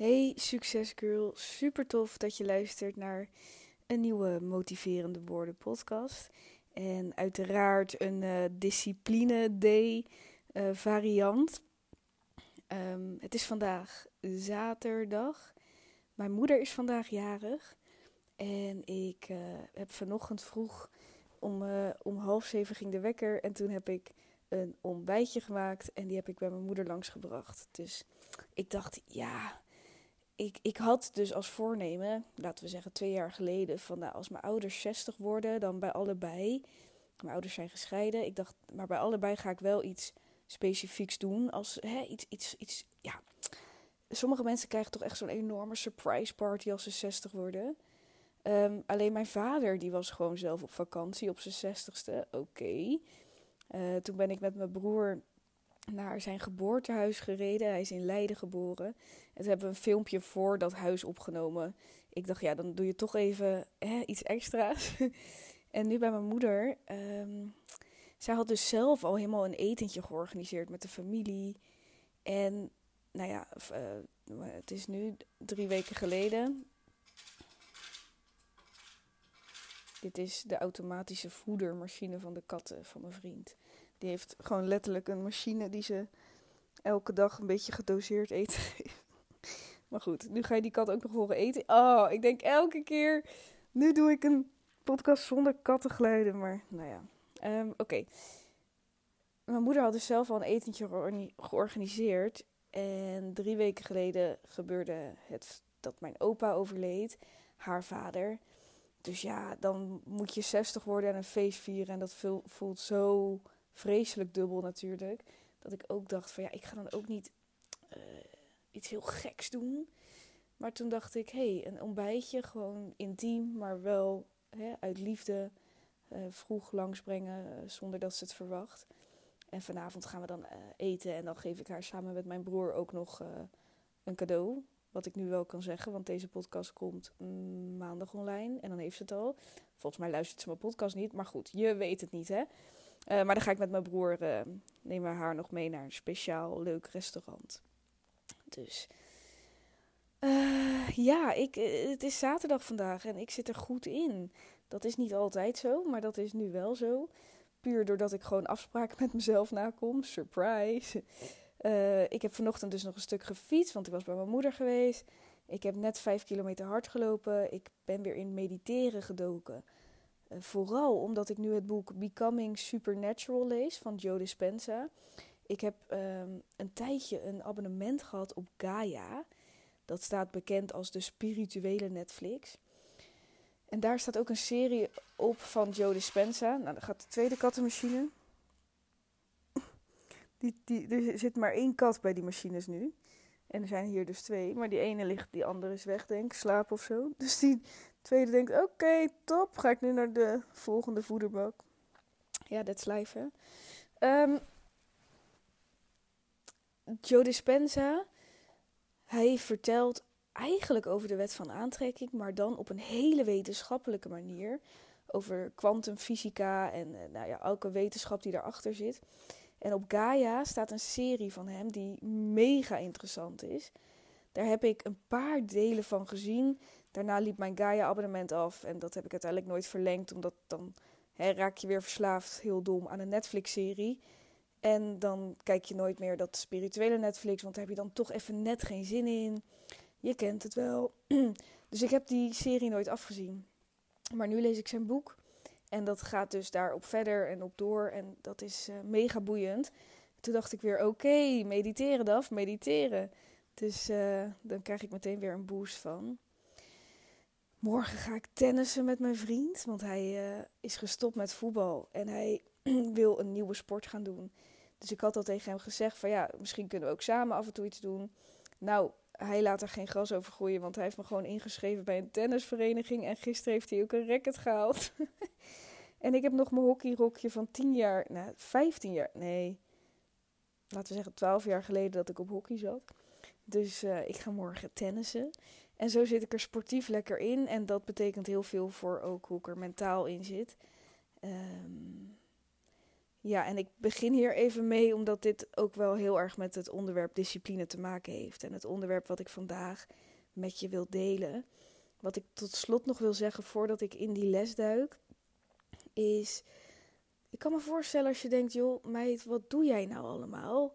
Hey succesgirl, super tof dat je luistert naar een nieuwe motiverende woorden podcast. En uiteraard een uh, discipline day uh, variant. Um, het is vandaag zaterdag. Mijn moeder is vandaag jarig. En ik uh, heb vanochtend vroeg om, om half zeven ging de wekker. En toen heb ik een ontbijtje gemaakt en die heb ik bij mijn moeder langsgebracht. Dus ik dacht, ja, ik, ik had dus als voornemen, laten we zeggen twee jaar geleden, van nou, als mijn ouders 60 worden, dan bij allebei. Mijn ouders zijn gescheiden. Ik dacht, maar bij allebei ga ik wel iets specifieks doen. Als hè, iets, iets, iets, ja. Sommige mensen krijgen toch echt zo'n enorme surprise party als ze 60 worden. Um, alleen mijn vader, die was gewoon zelf op vakantie op zijn 60ste. Oké. Uh, toen ben ik met mijn broer naar zijn geboortehuis gereden. Hij is in Leiden geboren. En toen hebben we een filmpje voor dat huis opgenomen. Ik dacht, ja, dan doe je toch even hè, iets extra's. en nu bij mijn moeder. Um, zij had dus zelf al helemaal een etentje georganiseerd met de familie. En nou ja, uh, het is nu drie weken geleden. Dit is de automatische voedermachine van de katten van mijn vriend. Die heeft gewoon letterlijk een machine die ze elke dag een beetje gedoseerd eten maar goed, nu ga je die kat ook nog horen eten. Oh, ik denk elke keer. Nu doe ik een podcast zonder kattengeluiden. Maar nou ja. Um, Oké. Mijn moeder had dus zelf al een etentje georganiseerd. En drie weken geleden gebeurde het dat mijn opa overleed. Haar vader. Dus ja, dan moet je 60 worden en een feest vieren. En dat voelt zo vreselijk dubbel natuurlijk. Dat ik ook dacht van ja, ik ga dan ook niet uh, iets heel geks doen. Maar toen dacht ik, hé, hey, een ontbijtje, gewoon intiem, maar wel hè, uit liefde uh, vroeg langsbrengen uh, zonder dat ze het verwacht. En vanavond gaan we dan eten en dan geef ik haar samen met mijn broer ook nog een cadeau. Wat ik nu wel kan zeggen, want deze podcast komt maandag online en dan heeft ze het al. Volgens mij luistert ze mijn podcast niet, maar goed, je weet het niet hè. Uh, maar dan ga ik met mijn broer, uh, nemen we haar nog mee naar een speciaal leuk restaurant. Dus uh, ja, ik, het is zaterdag vandaag en ik zit er goed in. Dat is niet altijd zo, maar dat is nu wel zo. Puur doordat ik gewoon afspraken met mezelf nakom. Surprise. ik heb vanochtend dus nog een stuk gefietst, want ik was bij mijn moeder geweest. Ik heb net vijf kilometer hard gelopen. Ik ben weer in mediteren gedoken. Vooral omdat ik nu het boek Becoming Supernatural lees van Joe Dispenza. Ik heb um, een tijdje een abonnement gehad op Gaia. Dat staat bekend als de spirituele Netflix. En daar staat ook een serie op van Joe Dispenza. Nou, dan gaat de tweede kattenmachine. Die, die, er zit maar één kat bij die machines nu. En er zijn hier dus twee. Maar die ene ligt, die andere is weg, denk ik. Slaap of zo. Dus die tweede denkt, oké, top. Ga ik nu naar de volgende voederbak. Ja, dat is. Um, Joe Dispenza, hij vertelt eigenlijk over de wet van aantrekking, maar dan op een hele wetenschappelijke manier. Over kwantumfysica en uh, nou ja, elke wetenschap die daarachter zit. En op Gaia staat een serie van hem die mega interessant is. Daar heb ik een paar delen van gezien. Daarna liep mijn Gaia-abonnement af en dat heb ik uiteindelijk nooit verlengd, omdat dan hè, raak je weer verslaafd, heel dom, aan een Netflix-serie. En dan kijk je nooit meer dat spirituele Netflix, want daar heb je dan toch even net geen zin in. Je kent het wel. dus ik heb die serie nooit afgezien. Maar nu lees ik zijn boek. En dat gaat dus daarop verder en op door. En dat is uh, mega boeiend. Toen dacht ik weer, oké, mediteren Daf, mediteren. Dus uh, dan krijg ik meteen weer een boost van. Morgen ga ik tennissen met mijn vriend. Want hij uh, is gestopt met voetbal. En hij wil een nieuwe sport gaan doen. Dus ik had al tegen hem gezegd van ja, misschien kunnen we ook samen af en toe iets doen. Nou, hij laat er geen gras over groeien, want hij heeft me gewoon ingeschreven bij een tennisvereniging. En gisteren heeft hij ook een racket gehaald. en ik heb nog mijn hockeyrokje van 10 jaar, nou 15 jaar, nee, laten we zeggen 12 jaar geleden dat ik op hockey zat. Dus uh, ik ga morgen tennissen. En zo zit ik er sportief lekker in. En dat betekent heel veel voor ook hoe ik er mentaal in zit. Um, Ja, en ik begin hier even mee omdat dit ook wel heel erg met het onderwerp discipline te maken heeft. En het onderwerp wat ik vandaag met je wil delen. Wat ik tot slot nog wil zeggen voordat ik in die les duik, is. Ik kan me voorstellen als je denkt, joh, meid, wat doe jij nou allemaal?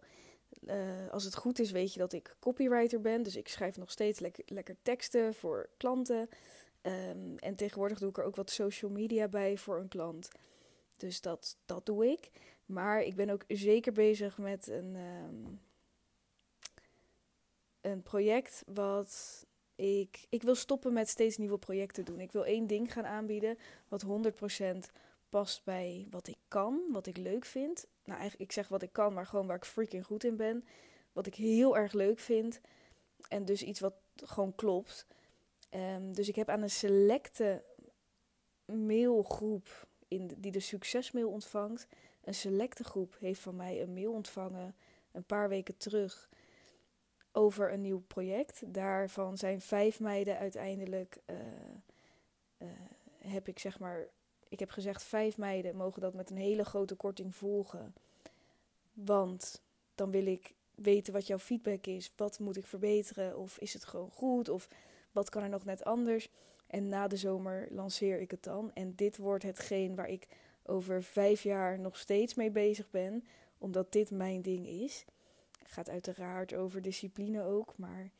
Uh, als het goed is, weet je dat ik copywriter ben. Dus ik schrijf nog steeds lekker, lekker teksten voor klanten. Um, en tegenwoordig doe ik er ook wat social media bij voor een klant. Dus dat, dat doe ik. Maar ik ben ook zeker bezig met een, um, een project wat ik. Ik wil stoppen met steeds nieuwe projecten doen. Ik wil één ding gaan aanbieden wat 100% past bij wat ik kan, wat ik leuk vind. Nou, eigenlijk, ik zeg wat ik kan, maar gewoon waar ik freaking goed in ben. Wat ik heel erg leuk vind. En dus iets wat gewoon klopt. Um, dus ik heb aan een selecte mailgroep in die de succesmail ontvangt. Een selecte groep heeft van mij een mail ontvangen een paar weken terug over een nieuw project. Daarvan zijn vijf meiden uiteindelijk. Uh, uh, heb ik zeg maar. Ik heb gezegd, vijf meiden mogen dat met een hele grote korting volgen. Want dan wil ik weten wat jouw feedback is. Wat moet ik verbeteren? Of is het gewoon goed? Of wat kan er nog net anders? En na de zomer lanceer ik het dan. En dit wordt hetgeen waar ik over vijf jaar nog steeds mee bezig ben, omdat dit mijn ding is. Het gaat uiteraard over discipline ook, maar.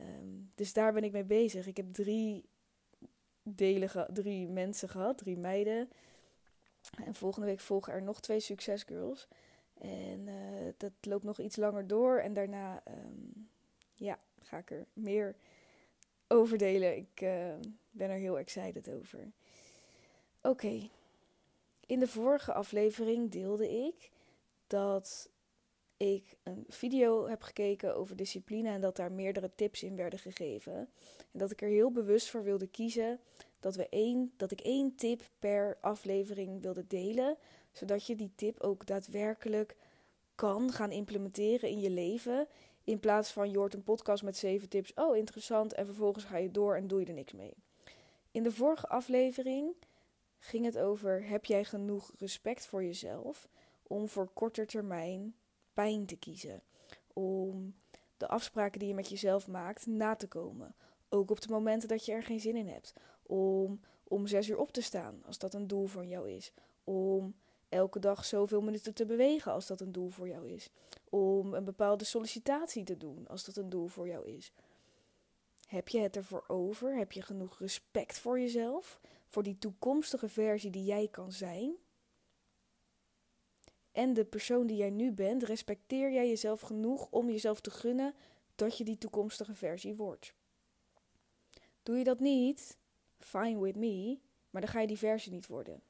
Um, dus daar ben ik mee bezig. Ik heb drie delen, drie mensen gehad, drie meiden. En volgende week volgen er nog twee succesgirls. En uh, dat loopt nog iets langer door. En daarna um, ja, ga ik er meer over delen. Ik uh, ben er heel excited over. Oké. In de vorige aflevering deelde ik dat ik een video heb gekeken over discipline en dat daar meerdere tips in werden gegeven. En dat ik er heel bewust voor wilde kiezen dat, we één, dat ik één tip per aflevering wilde delen, zodat je die tip ook daadwerkelijk kan gaan implementeren in je leven. In plaats van je hoort een podcast met zeven tips, oh interessant, en vervolgens ga je door en doe je er niks mee. In de vorige aflevering ging het over: heb jij genoeg respect voor jezelf om voor korte termijn pijn te kiezen? Om de afspraken die je met jezelf maakt na te komen. Ook op de momenten dat je er geen zin in hebt. Om om zes uur op te staan, als dat een doel voor jou is. Om elke dag zoveel minuten te bewegen, als dat een doel voor jou is. Om een bepaalde sollicitatie te doen, als dat een doel voor jou is. Heb je het ervoor over? Heb je genoeg respect voor jezelf? Voor die toekomstige versie die jij kan zijn? En de persoon die jij nu bent, respecteer jij jezelf genoeg om jezelf te gunnen dat je die toekomstige versie wordt? Doe je dat niet? Fine with me, maar dan ga je die versie niet worden.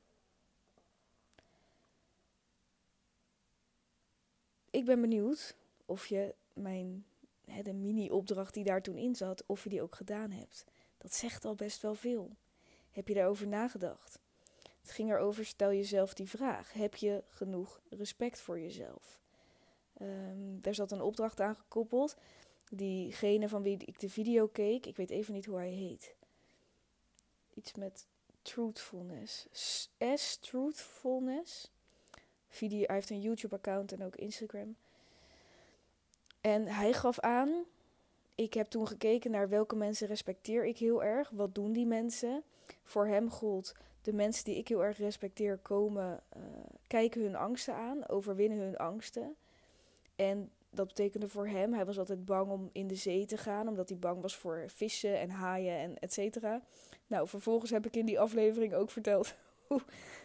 Ik ben benieuwd of je mijn de mini-opdracht die daar toen in zat, of je die ook gedaan hebt. Dat zegt al best wel veel. Heb je daarover nagedacht? Het ging erover, stel jezelf die vraag. Heb je genoeg respect voor jezelf? Um, daar zat een opdracht aan gekoppeld. Diegene van wie ik de video keek, ik weet even niet hoe hij heet. Iets met truthfulness. S truthfulness. Video, hij heeft een YouTube-account en ook Instagram. En hij gaf aan, ik heb toen gekeken naar welke mensen respecteer ik heel erg. Wat doen die mensen? Voor hem gold, de mensen die ik heel erg respecteer komen, uh, kijken hun angsten aan, overwinnen hun angsten. En dat betekende voor hem, hij was altijd bang om in de zee te gaan, omdat hij bang was voor vissen en haaien en et cetera. Nou, vervolgens heb ik in die aflevering ook verteld hoe,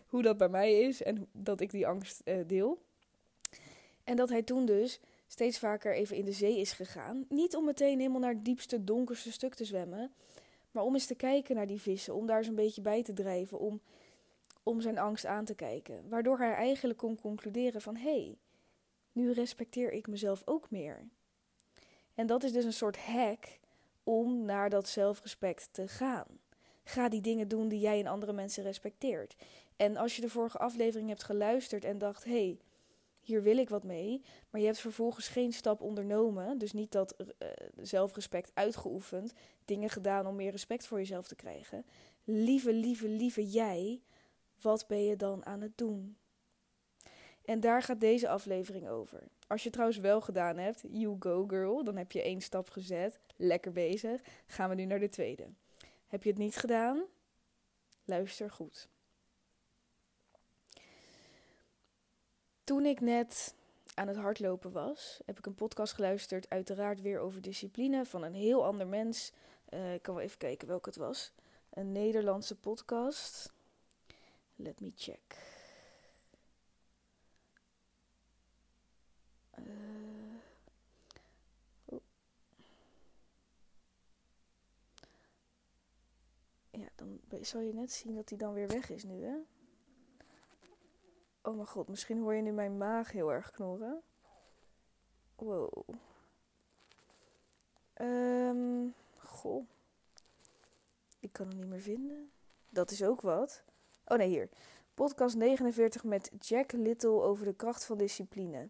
hoe dat bij mij is en dat ik die angst uh, deel. En dat hij toen dus steeds vaker even in de zee is gegaan. Niet om meteen helemaal naar het diepste, donkerste stuk te zwemmen. Maar om eens te kijken naar die vissen. Om daar zo'n beetje bij te drijven. Om, om zijn angst aan te kijken. Waardoor hij eigenlijk kon concluderen van... hé, hey, nu respecteer ik mezelf ook meer. En dat is dus een soort hack om naar dat zelfrespect te gaan. Ga die dingen doen die jij in andere mensen respecteert. En als je de vorige aflevering hebt geluisterd en dacht: hé, hey, hier wil ik wat mee. Maar je hebt vervolgens geen stap ondernomen. Dus niet dat uh, zelfrespect uitgeoefend. Dingen gedaan om meer respect voor jezelf te krijgen. Lieve, lieve, lieve jij. Wat ben je dan aan het doen? En daar gaat deze aflevering over. Als je trouwens wel gedaan hebt, you go girl, dan heb je één stap gezet. Lekker bezig. Gaan we nu naar de tweede. Heb je het niet gedaan? Luister goed. Toen ik net aan het hardlopen was, heb ik een podcast geluisterd, uiteraard weer over discipline, van een heel ander mens. Uh, ik kan wel even kijken welke het was. Een Nederlandse podcast. Let me check. Uh, Ja, dan zal je net zien dat hij dan weer weg is nu, hè? Oh mijn god, misschien hoor je nu mijn maag heel erg knorren. Wow. Um, goh. Ik kan hem niet meer vinden. Dat is ook wat. Oh nee, hier. Podcast 49 met Jack Little over de kracht van discipline.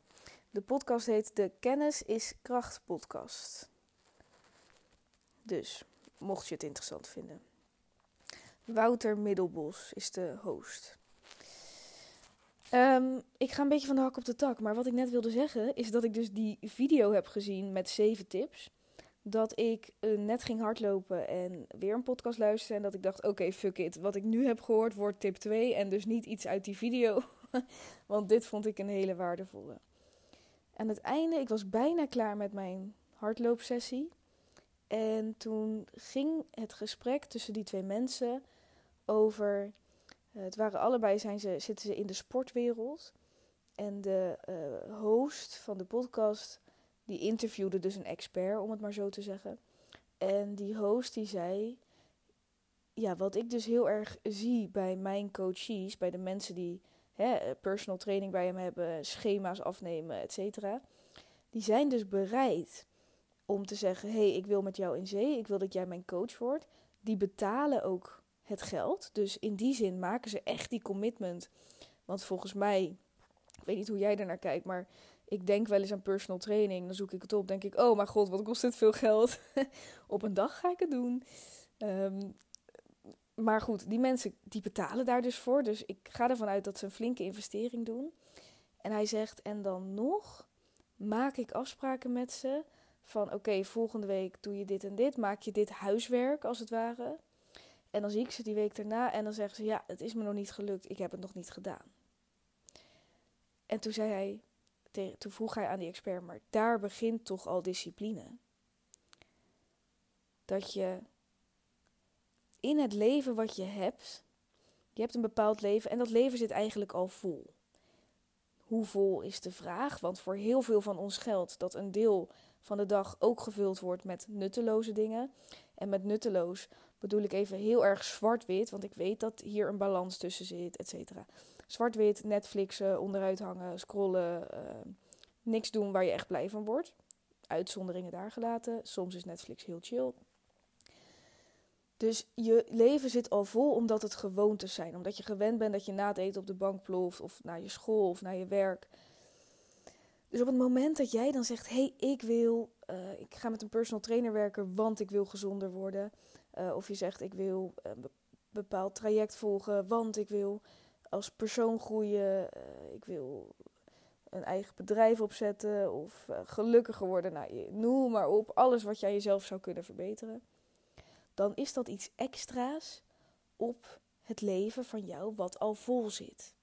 De podcast heet De Kennis is Kracht podcast. Dus, mocht je het interessant vinden. Wouter Middelbos is de host. Um, ik ga een beetje van de hak op de tak. Maar wat ik net wilde zeggen is dat ik dus die video heb gezien met zeven tips. Dat ik uh, net ging hardlopen en weer een podcast luisterde. En dat ik dacht, oké, fuck it. Wat ik nu heb gehoord wordt tip 2 en dus niet iets uit die video. Want dit vond ik een hele waardevolle. Aan het einde, ik was bijna klaar met mijn hardloopsessie. En toen ging het gesprek tussen die twee mensen over eh, het waren allebei zijn ze, zitten ze in de sportwereld. En de uh, host van de podcast, die interviewde dus een expert, om het maar zo te zeggen. En die host die zei, ja, wat ik dus heel erg zie bij mijn coaches, bij de mensen die hè, personal training bij hem hebben, schema's afnemen, et cetera. Die zijn dus bereid om te zeggen, hé, hey, ik wil met jou in zee, ik wil dat jij mijn coach wordt. Die betalen ook het geld. Dus in die zin maken ze echt die commitment. Want volgens mij, ik weet niet hoe jij naar kijkt, maar ik denk wel eens aan personal training. Dan zoek ik het op, denk ik, oh mijn god, wat kost dit veel geld? op een dag ga ik het doen. Ehm, maar goed, die mensen die betalen daar dus voor. Dus ik ga ervan uit dat ze een flinke investering doen. En hij zegt, en dan nog maak ik afspraken met ze van oké, volgende week doe je dit en dit. Maak je dit huiswerk als het ware. En dan zie ik ze die week daarna en dan zeggen ze: Ja, het is me nog niet gelukt, ik heb het nog niet gedaan. En toen zei hij, toen vroeg hij aan die expert: Maar daar begint toch al discipline. Dat je in het leven wat je hebt, je hebt een bepaald leven en dat leven zit eigenlijk al vol. Hoe vol is de vraag? Want voor heel veel van ons geldt dat een deel van de dag ook gevuld wordt met nutteloze dingen. En met nutteloos bedoel ik even heel erg zwart-wit, want ik weet dat hier een balans tussen zit, et cetera. Zwart-wit, Netflixen, onderuit hangen, scrollen, uh, niks doen waar je echt blij van wordt. Uitzonderingen daar gelaten. Soms is Netflix heel chill. Dus je leven zit al vol omdat het gewoontes zijn. Omdat je gewend bent dat je na het eten op de bank ploft of naar je school of naar je werk. Dus op het moment dat jij dan zegt: hey, ik wil, uh, ik ga met een personal trainer werken, want ik wil gezonder worden. Uh, of je zegt: ik wil een bepaald traject volgen, want ik wil als persoon groeien. Uh, ik wil een eigen bedrijf opzetten of gelukkiger worden. Nou, noem maar op. Alles wat jij jezelf zou kunnen verbeteren. Dan is dat iets extra's op het leven van jou wat al vol zit.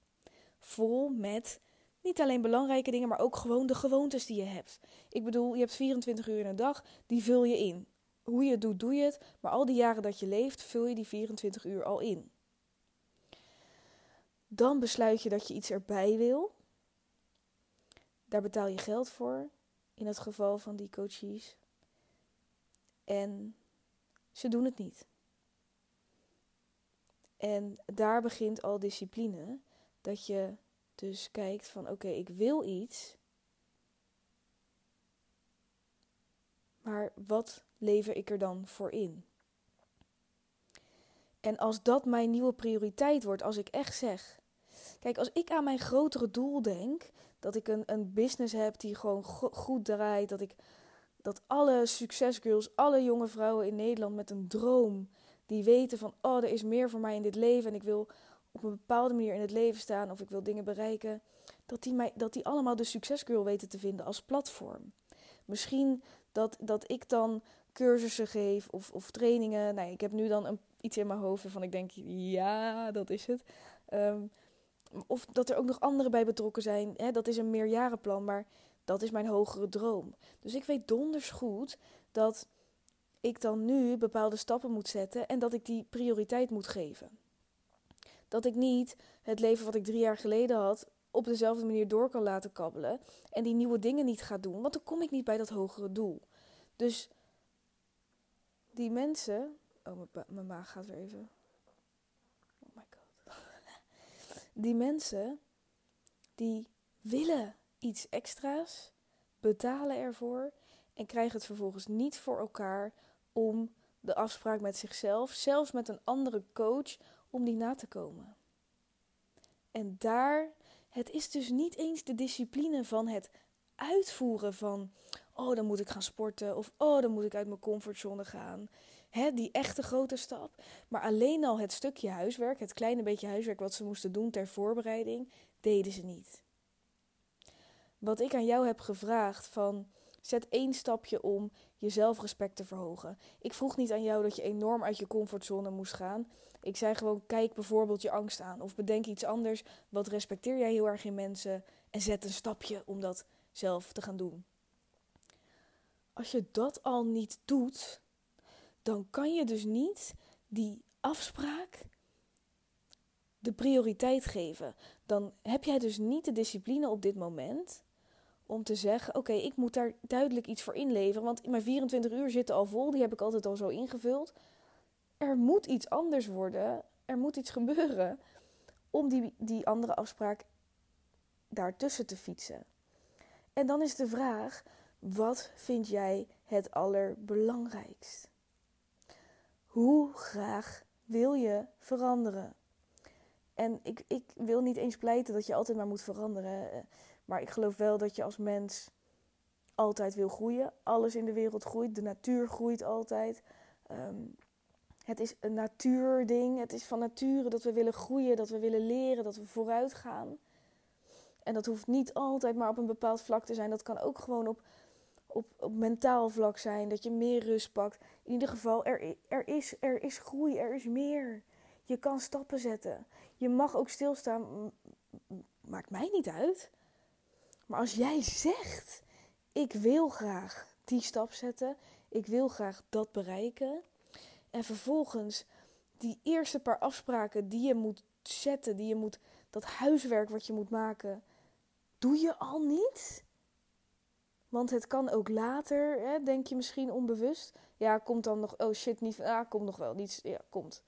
Vol met niet alleen belangrijke dingen, maar ook gewoon de gewoontes die je hebt. Ik bedoel, je hebt 24 uur in een dag, die vul je in. Hoe je het doet, doe je het. Maar al die jaren dat je leeft, vul je die 24 uur al in. Dan besluit je dat je iets erbij wil. Daar betaal je geld voor, in het geval van die coaches. En ze doen het niet. En daar begint al discipline. Dat je dus kijkt van oké, ik wil iets. Maar wat lever ik er dan voor in? En als dat mijn nieuwe prioriteit wordt, als ik echt zeg. Kijk, als ik aan mijn grotere doel denk, dat ik een, een business heb die gewoon goed draait, dat ik dat alle succesgirls, alle jonge vrouwen in Nederland met een droom, die weten van, oh, er is meer voor mij in dit leven en ik wil op een bepaalde manier in het leven staan of ik wil dingen bereiken, dat die, mij, dat die allemaal de succesgirl weten te vinden als platform. Misschien dat, dat ik dan cursussen geef of, of trainingen. Nou, ik heb nu dan een, iets in mijn hoofd van ik denk, ja, dat is het. Ehm, of dat er ook nog anderen bij betrokken zijn. Hè, dat is een meerjarenplan, maar dat is mijn hogere droom. Dus ik weet donders goed dat ik dan nu bepaalde stappen moet zetten en dat ik die prioriteit moet geven. Dat ik niet het leven wat ik drie jaar geleden had op dezelfde manier door kan laten kabbelen en die nieuwe dingen niet ga doen, want dan kom ik niet bij dat hogere doel. Dus die mensen. Oh, mijn maag gaat weer even. Oh my god. Die mensen die willen iets extra's, betalen ervoor en krijgen het vervolgens niet voor elkaar om de afspraak met zichzelf, zelfs met een andere coach, om die na te komen. En daar, het is dus niet eens de discipline van het uitvoeren van, oh dan moet ik gaan sporten of oh dan moet ik uit mijn comfortzone gaan. Hè, die echte grote stap. Maar alleen al het stukje huiswerk, het kleine beetje huiswerk wat ze moesten doen ter voorbereiding, deden ze niet. Wat ik aan jou heb gevraagd van zet één stapje om je zelfrespect te verhogen. Ik vroeg niet aan jou dat je enorm uit je comfortzone moest gaan. Ik zei gewoon kijk bijvoorbeeld je angst aan of bedenk iets anders. Wat respecteer jij heel erg in mensen en zet een stapje om dat zelf te gaan doen. Als je dat al niet doet, dan kan je dus niet die afspraak de prioriteit geven. Dan heb jij dus niet de discipline op dit moment om te zeggen: Oké, ik moet daar duidelijk iets voor inleveren. Want mijn 24 uur zitten al vol, die heb ik altijd al zo ingevuld. Er moet iets anders worden, er moet iets gebeuren om die, die andere afspraak daartussen te fietsen. En dan is de vraag: wat vind jij het allerbelangrijkst? Hoe graag wil je veranderen? En ik, ik wil niet eens pleiten dat je altijd maar moet veranderen. Eh, maar ik geloof wel dat je als mens altijd wil groeien. Alles in de wereld groeit. De natuur groeit altijd. Ehm, het is een natuurding. Het is van nature dat we willen groeien, dat we willen leren, dat we vooruit gaan. En dat hoeft niet altijd maar op een bepaald vlak te zijn. Dat kan ook gewoon op, op, op mentaal vlak zijn. Dat je meer rust pakt. In ieder geval, er, er, is, er is groei, er is meer. Je kan stappen zetten. Je mag ook stilstaan. Maakt mij niet uit. Maar als jij zegt: Ik wil graag die stap zetten. Ik wil graag dat bereiken. En vervolgens die eerste paar afspraken die je moet zetten, die je moet, dat huiswerk wat je moet maken, doe je al niet? Want het kan ook later, hè, denk je misschien onbewust. Ja, komt dan nog, oh shit, niet, ah, komt nog wel, niets, ja, komt.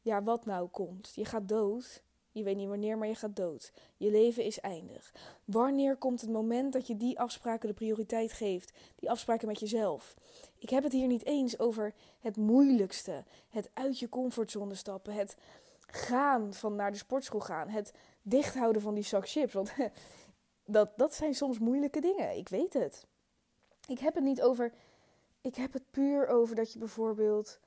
Ja, wat nou komt? Je gaat dood. Je weet niet wanneer, maar je gaat dood. Je leven is eindig. Wanneer komt het moment dat je die afspraken de prioriteit geeft? Die afspraken met jezelf. Ik heb het hier niet eens over het moeilijkste. Het uit je comfortzone stappen. Het gaan van naar de sportschool gaan. Het dichthouden van die zak chips. Want dat, dat zijn soms moeilijke dingen. Ik weet het. Ik heb het niet over. Ik heb het puur over dat je bijvoorbeeld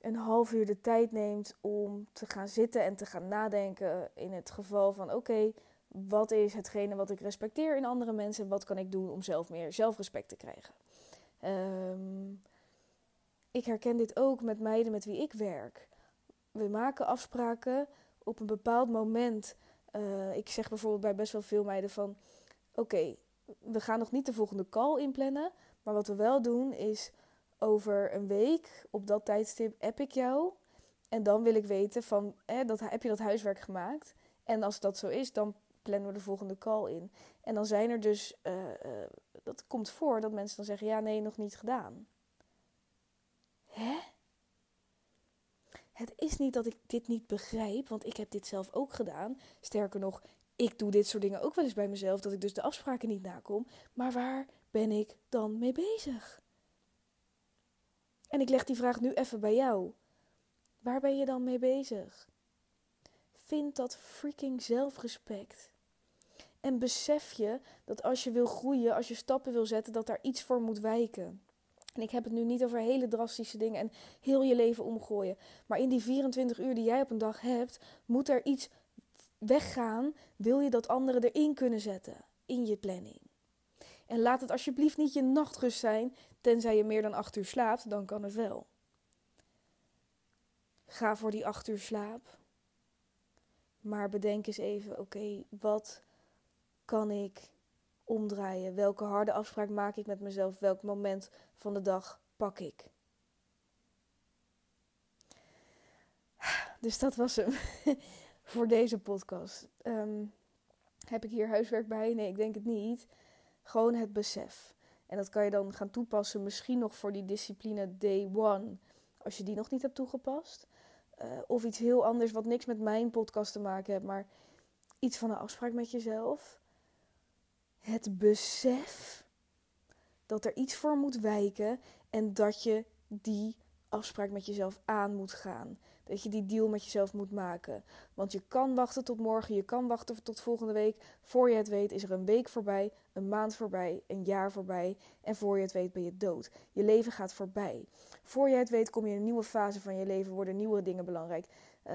een half uur de tijd neemt om te gaan zitten en te gaan nadenken. In het geval van: oké, wat is hetgene wat ik respecteer in andere mensen? Wat kan ik doen om zelf meer zelfrespect te krijgen? Um, ik herken dit ook met meiden met wie ik werk. We maken afspraken op een bepaald moment. Uh, ik zeg bijvoorbeeld bij best wel veel meiden van... Oké, we gaan nog niet de volgende call inplannen. Maar wat we wel doen is over een week op dat tijdstip app ik jou. En dan wil ik weten van, dat, heb je dat huiswerk gemaakt? En als dat zo is, dan plannen we de volgende call in. En dan zijn er dus, uh, uh, dat komt voor dat mensen dan zeggen, ja nee, nog niet gedaan. Hè? Het is niet dat ik dit niet begrijp, want ik heb dit zelf ook gedaan. Sterker nog, ik doe dit soort dingen ook wel eens bij mezelf, dat ik dus de afspraken niet nakom. Maar waar ben ik dan mee bezig? En ik leg die vraag nu even bij jou. Waar ben je dan mee bezig? Vind dat freaking zelfrespect. En besef je dat als je wil groeien, als je stappen wil zetten, dat daar iets voor moet wijken. En ik heb het nu niet over hele drastische dingen en heel je leven omgooien. Maar in die 24 uur die jij op een dag hebt, moet er iets weggaan, wil je dat anderen erin kunnen zetten in je planning. En laat het alsjeblieft niet je nachtrust zijn, tenzij je meer dan acht uur slaapt, dan kan het wel. Ga voor die acht uur slaap. Maar bedenk eens even, oké, wat kan ik omdraaien? Welke harde afspraak maak ik met mezelf? Welk moment van de dag pak ik? Dus dat was hem voor deze podcast. Ehm, heb ik hier huiswerk bij? Nee, ik denk het niet. Gewoon het besef. En dat kan je dan gaan toepassen, misschien nog voor die discipline day one, als je die nog niet hebt toegepast. Uh, of iets heel anders wat niks met mijn podcast te maken heeft, maar iets van een afspraak met jezelf. Het besef dat er iets voor moet wijken en dat je die afspraak met jezelf aan moet gaan. Dat je die deal met jezelf moet maken. Want je kan wachten tot morgen, je kan wachten tot volgende week. Voor je het weet is er een week voorbij, een maand voorbij, een jaar voorbij. En voor je het weet ben je dood. Je leven gaat voorbij. Voor je het weet kom je in een nieuwe fase van je leven, worden nieuwe dingen belangrijk. Uh,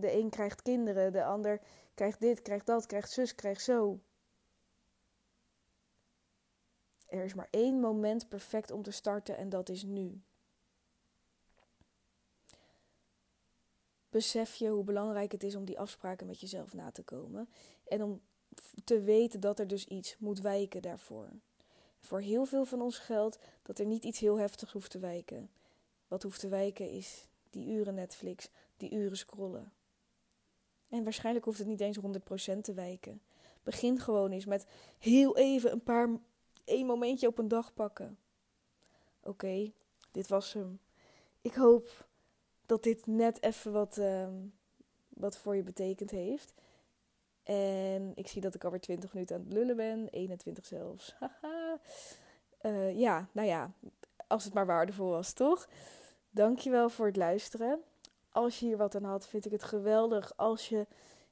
de een krijgt kinderen, de ander krijgt dit, krijgt dat, krijgt zus, krijgt zo. Er is maar één moment perfect om te starten en dat is nu. besef je hoe belangrijk het is om die afspraken met jezelf na te komen. En om te weten dat er dus iets moet wijken daarvoor. Voor heel veel van ons geldt dat er niet iets heel heftigs hoeft te wijken. Wat hoeft te wijken is die uren Netflix, die uren scrollen. En waarschijnlijk hoeft het niet eens 100% te wijken. Begin gewoon eens met heel even een paar, één momentje op een dag pakken. Oké, dit was hem. Ik hoop dat dit net even wat, uh, wat voor je betekend heeft. En ik zie dat ik alweer 20 minuten aan het lullen ben. 21 zelfs. uh, ja, nou ja, als het maar waardevol was, toch? Dankjewel voor het luisteren. Als je hier wat aan had, vind ik het geweldig als je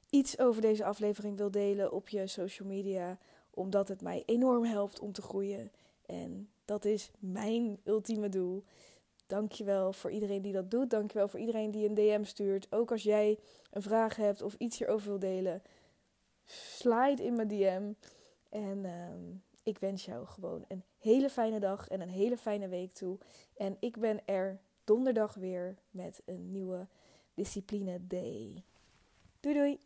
iets over deze aflevering wil delen op je social media. Omdat het mij enorm helpt om te groeien. En dat is mijn ultieme doel. Dankjewel voor iedereen die dat doet. Dankjewel voor iedereen die een DM stuurt. Ook als jij een vraag hebt of iets hierover wil delen. Slide in mijn DM. En ehm, ik wens jou gewoon een hele fijne dag en een hele fijne week toe. En ik ben er donderdag weer met een nieuwe Discipline Day. Doei doei!